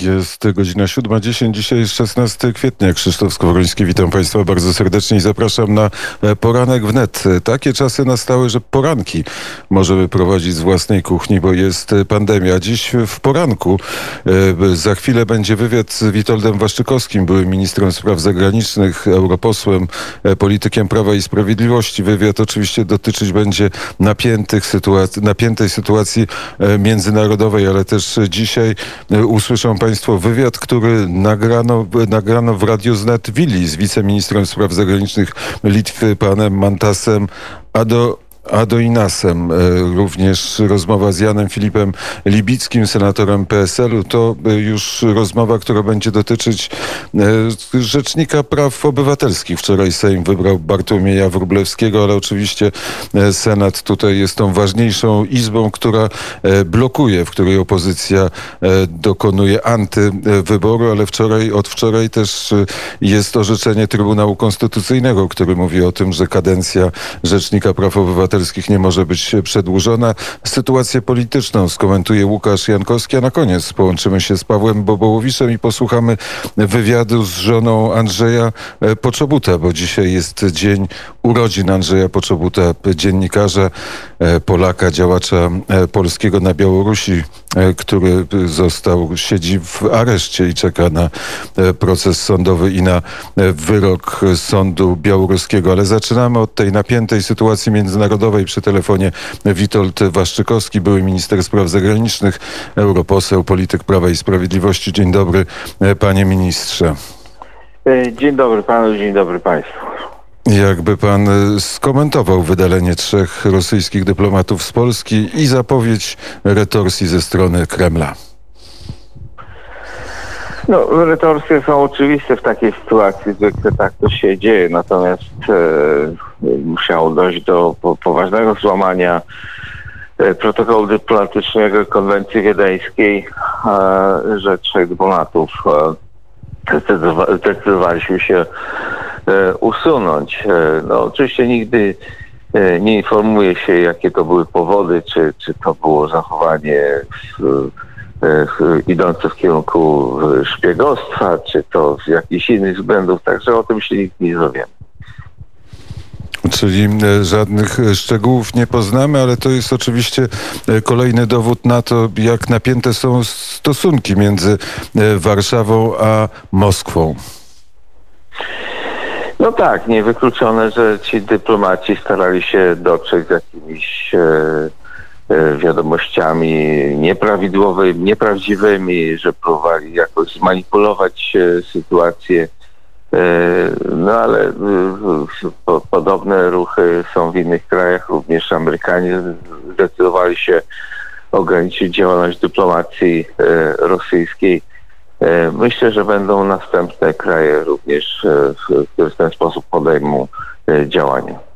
Jest godzina 7.10, dzisiaj jest 16 kwietnia. Krzysztof Skowroński, witam Państwa bardzo serdecznie i zapraszam na e, poranek wnet. Takie czasy nastały, że poranki możemy prowadzić z własnej kuchni, bo jest pandemia. Dziś w poranku e, za chwilę będzie wywiad z Witoldem Waszczykowskim, byłym ministrem spraw zagranicznych, europosłem, e, politykiem Prawa i Sprawiedliwości. Wywiad oczywiście dotyczyć będzie napiętych sytuacji, napiętej sytuacji międzynarodowej, ale też dzisiaj usłyszą Państwo wywiad, który nagrano, nagrano w Radiu Znet Willi z wiceministrem spraw zagranicznych Litwy, panem Mantasem Ado Adoinasem, e, również rozmowa z Janem Filipem Libickim, senatorem PSL-u. To e, już rozmowa, która będzie dotyczyć e, Rzecznika Praw Obywatelskich. Wczoraj Sejm wybrał Bartłomieja Wróblewskiego, ale oczywiście Senat tutaj jest tą ważniejszą izbą, która blokuje, w której opozycja dokonuje antywyboru, ale wczoraj, od wczoraj też jest orzeczenie Trybunału Konstytucyjnego, który mówi o tym, że kadencja Rzecznika Praw Obywatelskich Obywatelskich nie może być przedłużona. Sytuację polityczną skomentuje Łukasz Jankowski, a na koniec połączymy się z Pawłem Bobołowiczem i posłuchamy wywiadu z żoną Andrzeja e, Poczobuta, bo dzisiaj jest dzień urodzin Andrzeja Poczobuta, dziennikarza, e, Polaka, działacza e, polskiego na Białorusi, który został, siedzi w areszcie i czeka na proces sądowy i na wyrok sądu białoruskiego. Ale zaczynamy od tej napiętej sytuacji międzynarodowej Narodowej. Przy telefonie Witold Waszczykowski, były minister spraw zagranicznych, europoseł, polityk Prawa i Sprawiedliwości. Dzień dobry, panie ministrze. E, dzień dobry panu, dzień dobry państwu. Jakby pan skomentował wydalenie trzech rosyjskich dyplomatów z Polski i zapowiedź retorsji ze strony Kremla? No, retorsje są oczywiste w takiej sytuacji, zwykle tak to się dzieje, natomiast e, musiało dojść do po, poważnego złamania e, protokołu dyplomatycznego konwencji wiedeńskiej, e, że trzech dyplomatów e, zdecydowaliśmy się e, usunąć. E, no, oczywiście nigdy nie informuje się, jakie to były powody, czy, czy to było zachowanie w, E, idące w kierunku e, szpiegostwa, czy to z jakichś innych względów, także o tym się nikt nie dowiemy. Czyli e, żadnych szczegółów nie poznamy, ale to jest oczywiście kolejny dowód na to, jak napięte są stosunki między Warszawą a Moskwą. No tak, niewykluczone, że ci dyplomaci starali się dotrzeć z jakimiś E, wiadomościami nieprawidłowymi, nieprawdziwymi, że próbowali jakoś zmanipulować e, sytuację. E, no ale podobne ruchy są w innych krajach, również Amerykanie zdecydowali się ograniczyć działalność dyplomacji rosyjskiej. Myślę, że będą następne kraje również, które w ten sposób podejmą działania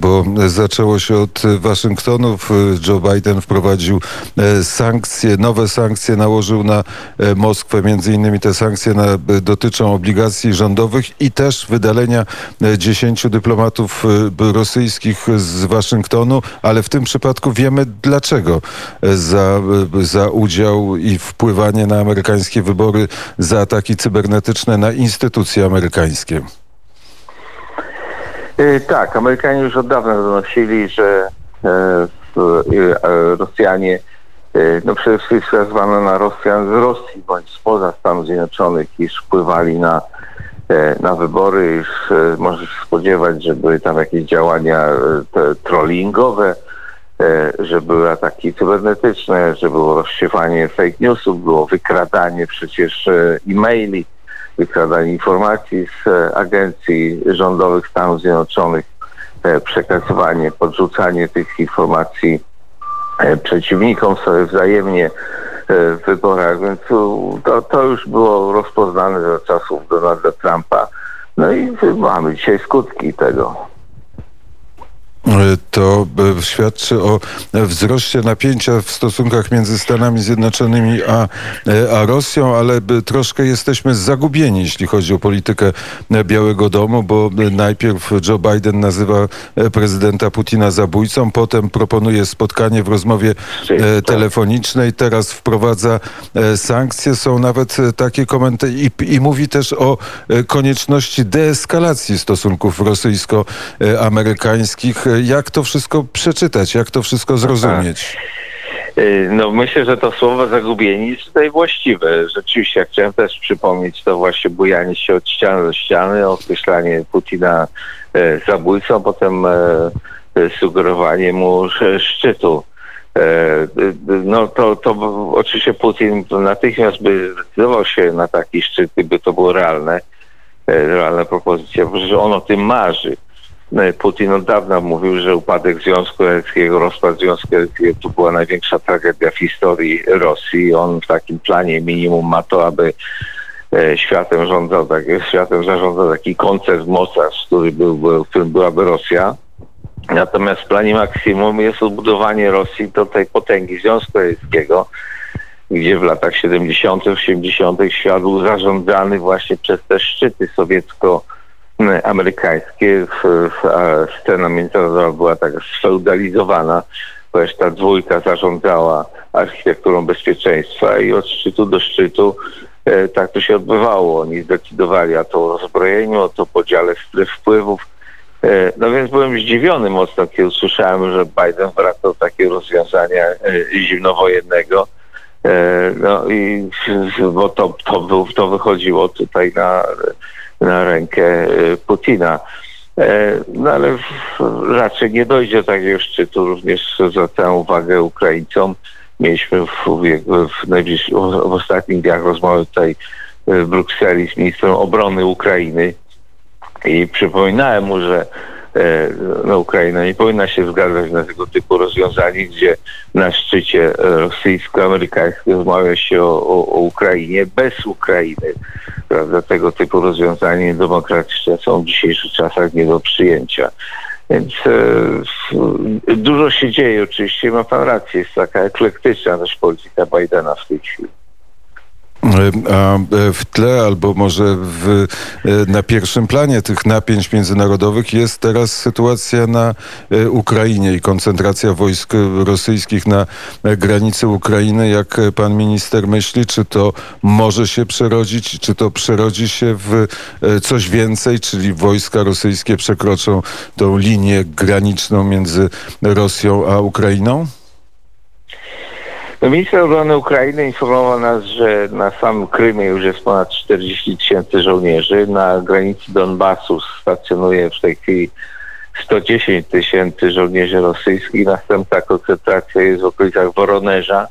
bo zaczęło się od Waszyngtonów. Joe Biden wprowadził e, sankcje, nowe sankcje nałożył na e, Moskwę. Między innymi te sankcje na, e, dotyczą obligacji rządowych i też wydalenia dziesięciu dyplomatów rosyjskich z Waszyngtonu, ale w tym przypadku wiemy dlaczego za, za udział i wpływanie na amerykańskie wybory, za ataki cybernetyczne na instytucje amerykańskie. Y, tak, Amerykanie już od dawna donosili, że e, e, Rosjanie, e, no przede wszystkim wskazywano na Rosjan z Rosji bądź spoza Stanów Zjednoczonych, iż wpływali na, na wybory, iż może się spodziewać, że były tam jakieś działania trollingowe, że były ataki cybernetyczne, że było rozsiewanie fake newsów, było wykradanie przecież e-maili wykradanie informacji z e, agencji rządowych Stanów Zjednoczonych, e, przekazywanie, podrzucanie tych informacji e, przeciwnikom sobie wzajemnie w wyborach, więc to, to już było rozpoznane za czasów Donalda Trumpa. No i mamy dzisiaj skutki tego. To e, świadczy o wzroście napięcia w stosunkach między Stanami Zjednoczonymi a, a Rosją, ale troszkę jesteśmy zagubieni, jeśli chodzi o politykę Białego Domu, bo najpierw Joe Biden nazywa prezydenta Putina zabójcą, potem proponuje spotkanie w rozmowie tak. telefonicznej, teraz wprowadza sankcje. Są nawet takie komentarze i, i mówi też o konieczności deeskalacji stosunków rosyjsko-amerykańskich. Jak to wszystko przeczytać? Jak to wszystko zrozumieć? Y, no myślę, że to słowo zagubieni jest tutaj właściwe. Rzeczywiście, jak chciałem też przypomnieć, to właśnie bujanie się od ściany do ściany, określanie Putina e, zabójcą, potem e, e, sugerowanie mu szczytu. No to, to oczywiście Putin natychmiast by zdecydował się na taki szczyt, gdyby to było realne, realna propozycja, że on o tym marzy. No Putin od dawna mówił, że upadek Związku Radzieckiego, rozpad Związku Radzieckiego to była największa tragedia w historii Rosji. On w takim planie minimum ma to, aby e, światem rządzał, tak, światem zarządzał taki koncert mocarstw, który był, w którym byłaby Rosja. Natomiast w planie maksimum jest odbudowanie Rosji do tej potęgi Związku Radzieckiego, gdzie w latach 70., 80. świat był zarządzany właśnie przez te szczyty sowiecko- amerykańskie, scena międzynarodowa była tak sfeudalizowana, ponieważ ta dwójka zarządzała architekturą bezpieczeństwa i od szczytu do szczytu e, tak to się odbywało. Oni zdecydowali a to o rozbrojeniu, o to podziale stref wpływów. E, no więc byłem zdziwiony mocno, kiedy usłyszałem, że Biden wraca do takiego rozwiązania e, zimnowojennego. No i bo to, to, to wychodziło tutaj na na rękę e, Putina. E, no ale raczej nie dojdzie do takiego szczytu. Również zwracałem uwagę Ukraińcom. Mieliśmy w, w, w, ostatnich dniach rozmowy tutaj w Brukseli z ministrem obrony Ukrainy i przypominałem mu, że no, Ukraina nie powinna się zgadzać na tego typu rozwiązanie, gdzie na szczycie rosyjsko-amerykańskim rozmawia się o, o, o Ukrainie bez Ukrainy. Prawda? Tego typu rozwiązania demokratyczne są w dzisiejszych czasach nie do przyjęcia. Więc e, dużo się dzieje oczywiście, ma pan rację, jest taka eklektyczna też polityka Bidena w tej chwili. A e, w tle, albo może w, e, na pierwszym planie tych napięć międzynarodowych jest teraz sytuacja na e, Ukrainie i koncentracja wojsk rosyjskich na granicy Ukrainy. Jak pan minister myśli, czy to może się przerodzić, czy to przerodzi się w coś więcej, czyli wojska rosyjskie przekroczą tą linię graniczną między Rosją a Ukrainą? No, minister obrony Ukrainy informował nas, że na samym Krymie już jest ponad 40 tysięcy żołnierzy. Na granicy Donbasu stacjonuje w tej chwili 110 tysięcy żołnierzy rosyjskich. Następna koncentracja jest w okolicach Woronerza.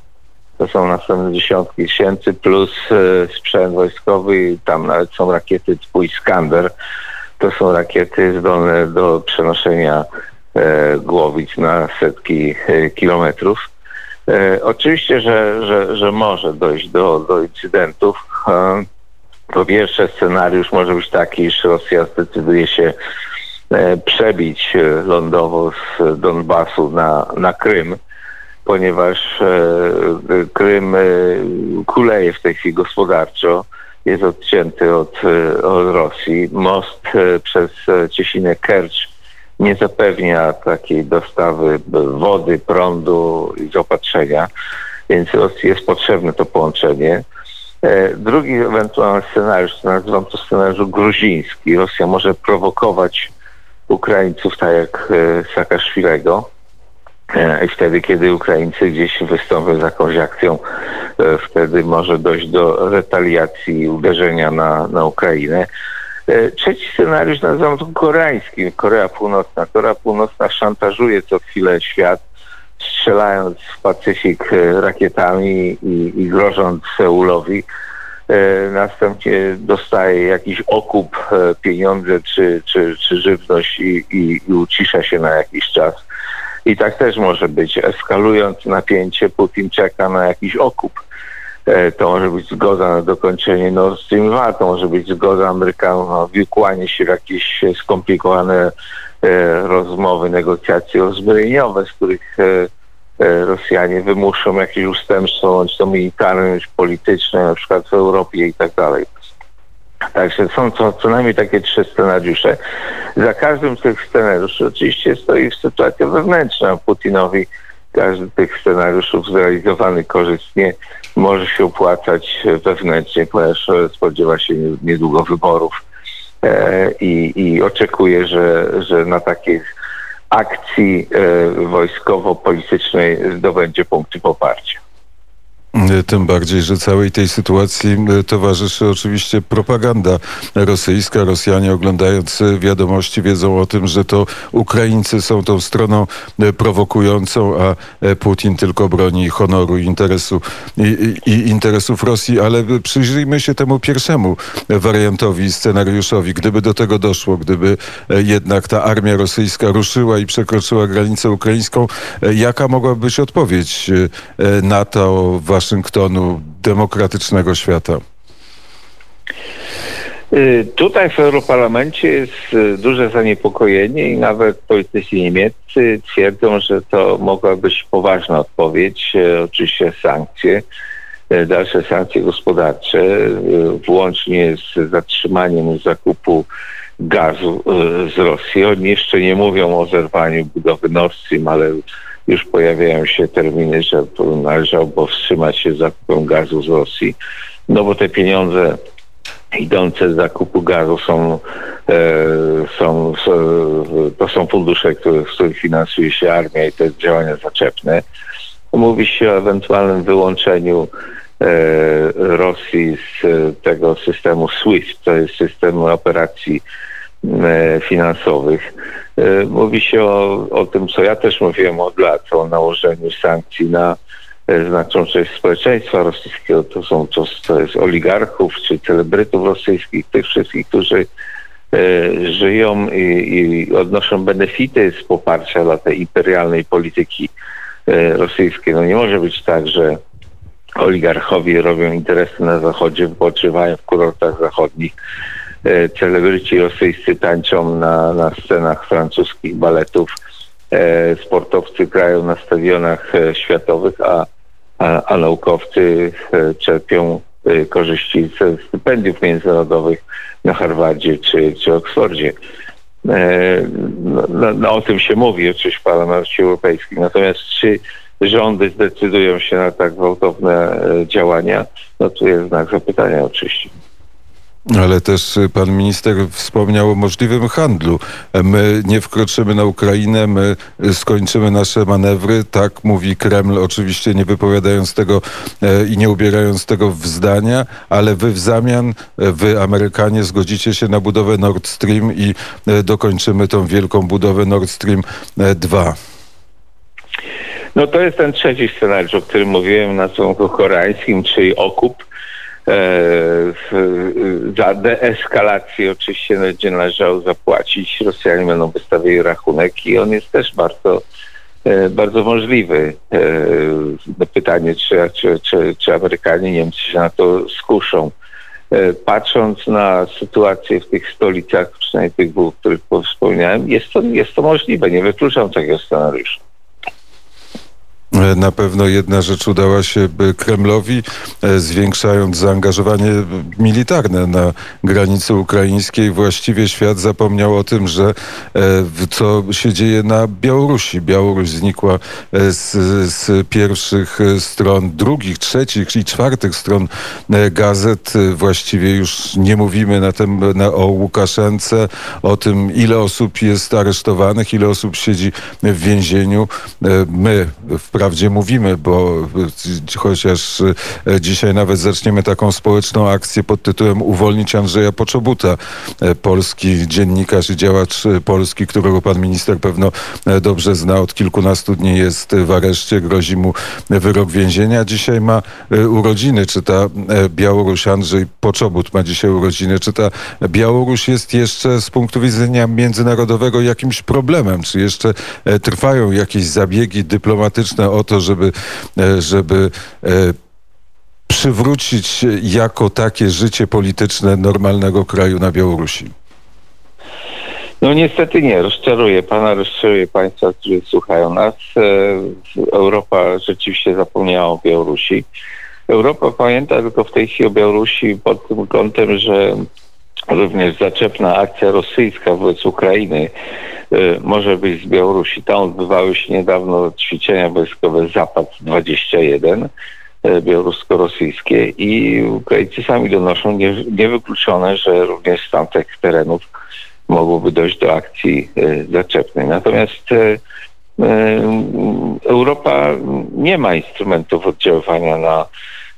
To są następne dziesiątki tysięcy plus e, sprzęt wojskowy. Tam nawet są rakiety typu Iskander. To są rakiety zdolne do przenoszenia e, głowic na setki e, kilometrów. E, oczywiście, że, że, że może dojść do, do incydentów. E, po pierwsze, scenariusz może być taki, iż Rosja zdecyduje się e, przebić lądowo z Donbasu na, na Krym, ponieważ Krym kuleje w tej chwili gospodarczo, jest odcięty od, od Rosji. Most przez Ciesinę Kercz nie zapewnia takiej dostawy wody, prądu i zaopatrzenia, więc Rosji jest potrzebne to połączenie. E, drugi ewentualny scenariusz, nazywam to scenariusz gruziński. Rosja może prowokować Ukraińców tak jak e, Saakaszwilego. E, I wtedy, kiedy Ukraińcy gdzieś wystąpią z jakąś akcją, wtedy może dojść do retaliacji uderzenia na, na Ukrainę. E, trzeci scenariusz nazywam to koreańskim, Korea Północna. Korea Północna szantażuje co chwilę świat, strzelając w Pacyfik e, rakietami i, i grożąc Seulowi. E, następnie dostaje jakiś okup, pieniądze czy, czy, czy żywność i, i, i ucisza się na jakiś czas. I tak też może być. Eskalując napięcie, Putin czeka na jakiś okup to może być zgoda na dokończenie Nord Stream 2, to może być zgoda Amerykanów na wikłanie się w jakieś skomplikowane e, rozmowy, negocjacje uzbrojeniowe, z których e, e, Rosjanie wymuszą jakieś ustępstwo, bądź to militarne, bądź polityczne, na przykład w Europie i tak dalej. Także są co, co najmniej takie trzy scenariusze. Za każdym z tych scenariuszy oczywiście stoi sytuacja wewnętrzna. Putinowi każdy z tych scenariuszów zrealizowany korzystnie może się opłacać wewnętrznie, ponieważ spodziewa się niedługo wyborów e, i, i oczekuje, że, że na takich akcji e, wojskowo-politycznej zdobędzie punkty poparcia. Tym bardziej, że całej tej sytuacji towarzyszy oczywiście propaganda rosyjska. Rosjanie oglądając wiadomości wiedzą o tym, że to Ukraińcy są tą stroną prowokującą, a Putin tylko broni honoru interesu, i, i interesów Rosji. Ale przyjrzyjmy się temu pierwszemu wariantowi, scenariuszowi. Gdyby do tego doszło, gdyby jednak ta armia rosyjska ruszyła i przekroczyła granicę ukraińską, jaka mogłaby być odpowiedź na to wasze Waszyngtonu, demokratycznego świata? Y, tutaj w Europarlamencie jest y, duże zaniepokojenie i nawet politycy niemieccy twierdzą, że to mogła być poważna odpowiedź. Y, oczywiście sankcje, dalsze sankcje gospodarcze, włącznie z zatrzymaniem zakupu gazu z Rosji. Oni jeszcze nie mówią o zerwaniu budowy Nord Stream, ale już pojawiają się terminy, że należało wstrzymać się z zakupem gazu z Rosji, no bo te pieniądze idące z zakupu gazu są, e, są, to są fundusze, które, z których finansuje się armia i te działania zaczepne. Mówi się o ewentualnym wyłączeniu e, Rosji z tego systemu SWIFT, to jest system operacji finansowych. E, mówi się o, o tym, co ja też mówiłem od lat, o nałożeniu sankcji na e, znaczną część społeczeństwa rosyjskiego. To są to, to jest oligarchów czy celebrytów rosyjskich, tych wszystkich, którzy e, żyją i, i, odnoszą benefity z poparcia dla tej imperialnej polityki e, rosyjskiej. No nie może być tak, że oligarchowie robią interesy na zachodzie, wypoczywają w kurortach zachodnich, E, celebryci rosyjscy tańczą na, na scenach francuskich baletów, e, sportowcy grają na stadionach e, światowych, a, a, a naukowcy czerpią korzyści ze stypendiów międzynarodowych na Harvardzie czy, czy Oksfordzie. No, no, no, o tym się mówi oczywiście w Parlamencie Europejskim. Natomiast czy rządy zdecydują się na tak gwałtowne działania, no tu jest znak zapytania oczywiście. Ale też pan minister wspomniał o możliwym handlu. My nie wkroczymy na Ukrainę, my skończymy nasze manewry. Tak mówi Kreml, oczywiście nie wypowiadając tego e, i nie ubierając tego w zdania, ale wy w zamian, e, wy Amerykanie zgodzicie się na budowę Nord Stream i e, dokończymy tą wielką budowę Nord Stream 2. No to jest ten trzeci scenariusz, o którym mówiłem na kierunku koreańskim, czyli okup za deeskalację oczywiście będzie należało zapłacić. Rosjanie będą wystawiali rachunek i on jest też bardzo e, bardzo możliwy. E, pytanie, czy, czy, czy, czy Amerykanie, Niemcy się na to skuszą. Patrząc na sytuację w tych stolicach, przynajmniej tych dwóch, o których wspomniałem, jest to, jest to możliwe. Nie wykluczam takiego scenariusza. Na pewno jedna rzecz udała się Kremlowi, e, zwiększając zaangażowanie militarne na granicy ukraińskiej. Właściwie świat zapomniał o tym, że e, co się dzieje na Białorusi. Białoruś znikła e, z, z pierwszych stron, drugich, trzecich i czwartych stron gazet. Właściwie już nie mówimy na tem, na, o Łukaszence, o tym, ile osób jest aresztowanych, ile osób siedzi w więzieniu. My w wprawdzie mówimy, bo chociaż e, dzisiaj nawet zaczniemy taką społeczną akcję pod tytułem Uwolnić Andrzeja Poczobuta, e, polski dziennikarz i działacz e, polski, którego pan minister pewno dobrze zna, od kilkunastu dni jest w areszcie, grozi mu wyrok więzienia. Dzisiaj ma urodziny, czy ta Białoruś, Andrzej Poczobut ma dzisiaj urodziny, czy ta Białoruś jest jeszcze z punktu widzenia międzynarodowego jakimś problemem, czy jeszcze trwają jakieś zabiegi dyplomatyczne o to, żeby, e, żeby e, przywrócić jako takie życie polityczne normalnego kraju na Białorusi? No niestety nie, rozczaruje pana, rozczaruje państwa, którzy słuchają nas. E, Europa rzeczywiście zapomniała o Białorusi. Europa pamięta tylko w tej chwili o Białorusi pod tym kątem, że również zaczepna akcja rosyjska wobec Ukrainy y, może być z Białorusi. Tam odbywały się niedawno ćwiczenia wojskowe Zapad 21 y, białorusko-rosyjskie i Ukraińcy sami donoszą nie, niewykluczone, że również z tamtych terenów mogłoby dojść do akcji y, zaczepnej. Natomiast Europa nie ma instrumentów oddziaływania na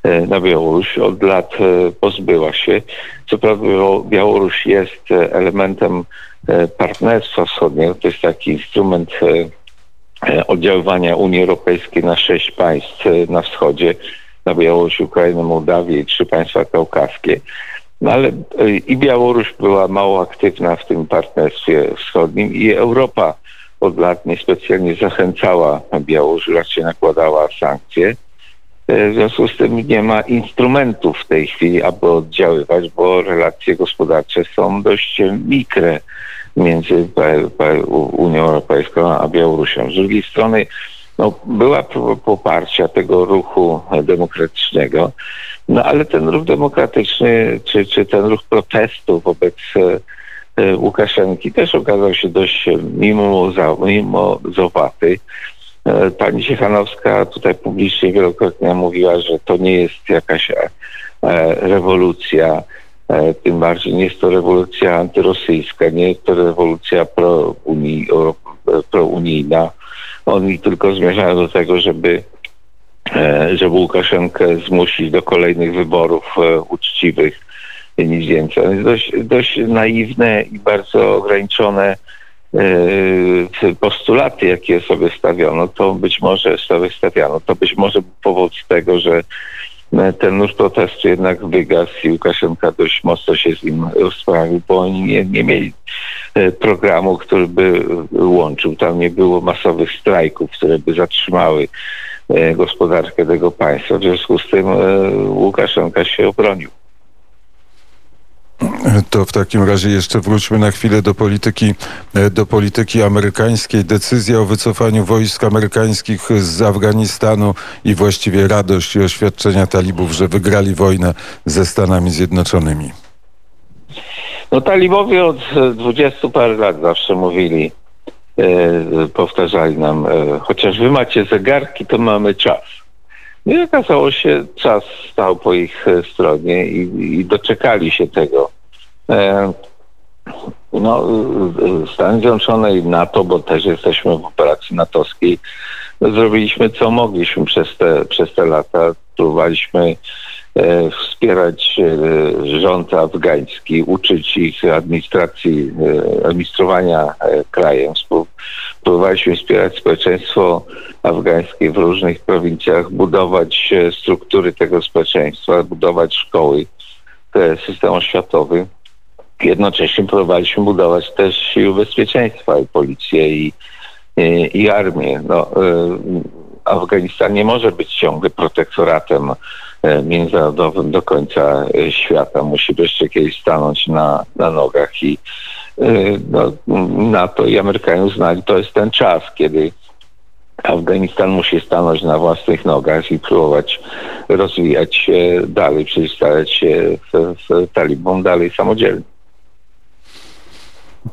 na Białoruś. Od lat e, pozbyła się. Co prawda Białoruś jest e, elementem partnerstwa wschodniego. To jest taki instrument oddziaływania Unii Europejskiej na sześć państw na wschodzie, na Białoruś, Ukrainę, Mołdawię i trzy państwa kaukaskie. No ale i Białoruś była mało aktywna w tym partnerstwie wschodnim i Europa od lat niespecjalnie zachęcała Białoruś, raczej nakładała sankcje. E, w związku z tym nie ma instrumentów w tej chwili, aby oddziaływać, bo relacje gospodarcze są dość mikre między Unią Europejską a Białorusią. Z drugiej strony no, była próba poparcia tego ruchu demokratycznego, no ale ten ruch demokratyczny, czy, czy ten ruch protestu wobec e, Łukaszenki też okazał się dość mimo, mimo zowaty. E, pani Ciechanowska tutaj publicznie wielokrotnie mówiła, że to nie jest jakaś e, rewolucja, e, tym bardziej nie jest to rewolucja antyrosyjska, nie jest to rewolucja prounijna. Oni tylko zmierzają do tego, żeby żeby Łukaszenkę zmusić do kolejnych wyborów uczciwych, nic więcej. Dość, dość naiwne i bardzo ograniczone postulaty, jakie sobie stawiono, to być może sobie stawiano, to być może powód tego, że e, ten nurt protestu jednak wygasł i Łukaszenka dość mocno się z nim rozprawił, bo oni nie, nie mieli e, programu, który by łączył. Tam nie było masowych strajków, które by zatrzymały gospodarkę tego państwa. W związku z tym Łukaszenka się obronił. To w takim razie jeszcze wróćmy na chwilę do polityki, e, do polityki amerykańskiej. Decyzja o wycofaniu wojsk amerykańskich z Afganistanu i właściwie radość i oświadczenia talibów, że wygrali wojnę ze Stanami Zjednoczonymi. No talibowie od dwudziestu parę lat zawsze mówili, e, powtarzali nam, e, chociaż wy macie zegarki, to mamy czas. No i okazało się, czas stał po ich e, stronie i, i doczekali się tego. E, no, Stany Zjednoczone i NATO, bo też jesteśmy w operacji natowskiej, zrobiliśmy co mogliśmy przez te, przez te lata. Próbowaliśmy wspierać e, rząd afgański, uczyć ich administracji, e, administrowania krajem. Próbowaliśmy wspierać społeczeństwo afgańskie w różnych prowincjach, budować struktury tego społeczeństwa, budować szkoły, system oświatowy. Jednocześnie próbowaliśmy budować też siły bezpieczeństwa i policję i, i, i armię. No, Afganistan nie może być ciągle protektoratem e, międzynarodowym do końca e, świata. Musi wreszcie kiedyś stanąć na, na nogach i e, no, NATO i Amerykanie uznali, to jest ten czas, kiedy Afganistan musi stanąć na własnych nogach i próbować rozwijać się dalej, przeciwstawiać się w, w talibom dalej samodzielnie.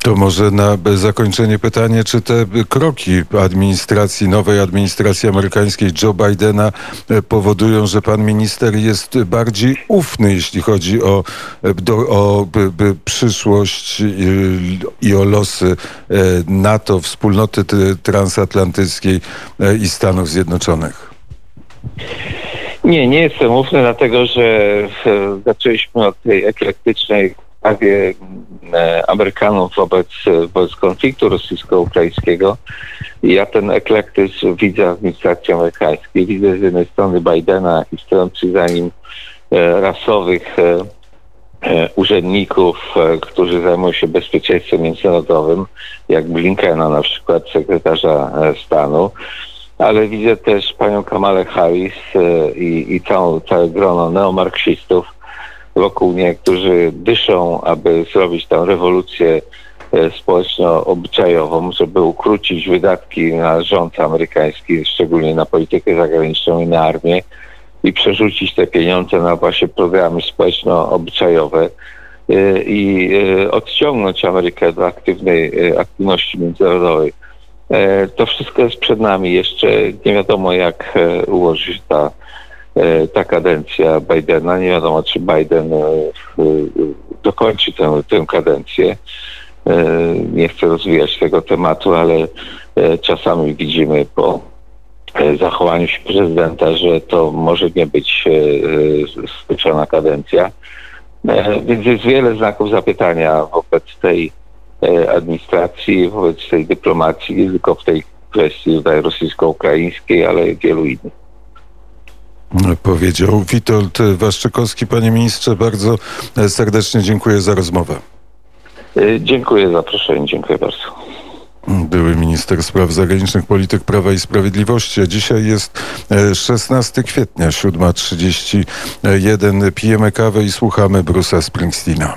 To może na zakończenie pytanie, czy te kroki administracji, nowej administracji amerykańskiej Joe Bidena e, powodują, że pan minister jest bardziej ufny, jeśli chodzi o, e, do, o by, by przyszłość i, i, o losy e, NATO, wspólnoty transatlantyckiej i Stanów Zjednoczonych? Nie, nie jestem ufny, dlatego że zaczęliśmy od tej eklektycznej sprawie E, Amerykanów wobec, wobec konfliktu rosyjsko-ukraińskiego. Ja ten eklektyzm widzę w administracji amerykańskiej. Widzę z jednej strony Bidena i stojących za nim e, rasowych e, urzędników, którzy zajmują się bezpieczeństwem międzynarodowym, jak Blinkena na przykład, sekretarza stanu, ale widzę też panią Kamalę Harris i, i całe grono neomarksistów, wokół mnie, którzy dyszą, aby zrobić tę rewolucję e, społeczno-obyczajową, żeby ukrócić wydatki na rząd amerykański, szczególnie na politykę zagraniczną i na armię i przerzucić te pieniądze na właśnie programy społeczno-obyczajowe e, i e, odciągnąć Amerykę do aktywnej aktywności międzynarodowej. To wszystko jest przed nami. Jeszcze nie wiadomo, jak ułoży się ta, ta kadencja Bidena. Nie wiadomo, czy Biden e, dokończy tę, tę kadencję. E, Nie chcę rozwijać tego tematu, ale e, czasami widzimy po e, zachowaniu się prezydenta, że to może nie być e, e, skończona kadencja. E, Więc jest wiele znaków zapytania wobec tej e, administracji, wobec tej dyplomacji, nie tylko w tej kwestii rosyjsko-ukraińskiej, ale wielu innych. Powiedział Witold Waszczykowski. Panie ministrze, bardzo e, serdecznie dziękuję za rozmowę. E, Dziękuję za zaproszenie, dziękuję bardzo. Były minister spraw zagranicznych, polityk Prawa i Sprawiedliwości. A dzisiaj jest e, 16 kwietnia, 7.31. Pijemy kawę i słuchamy Bruce'a Springsteena.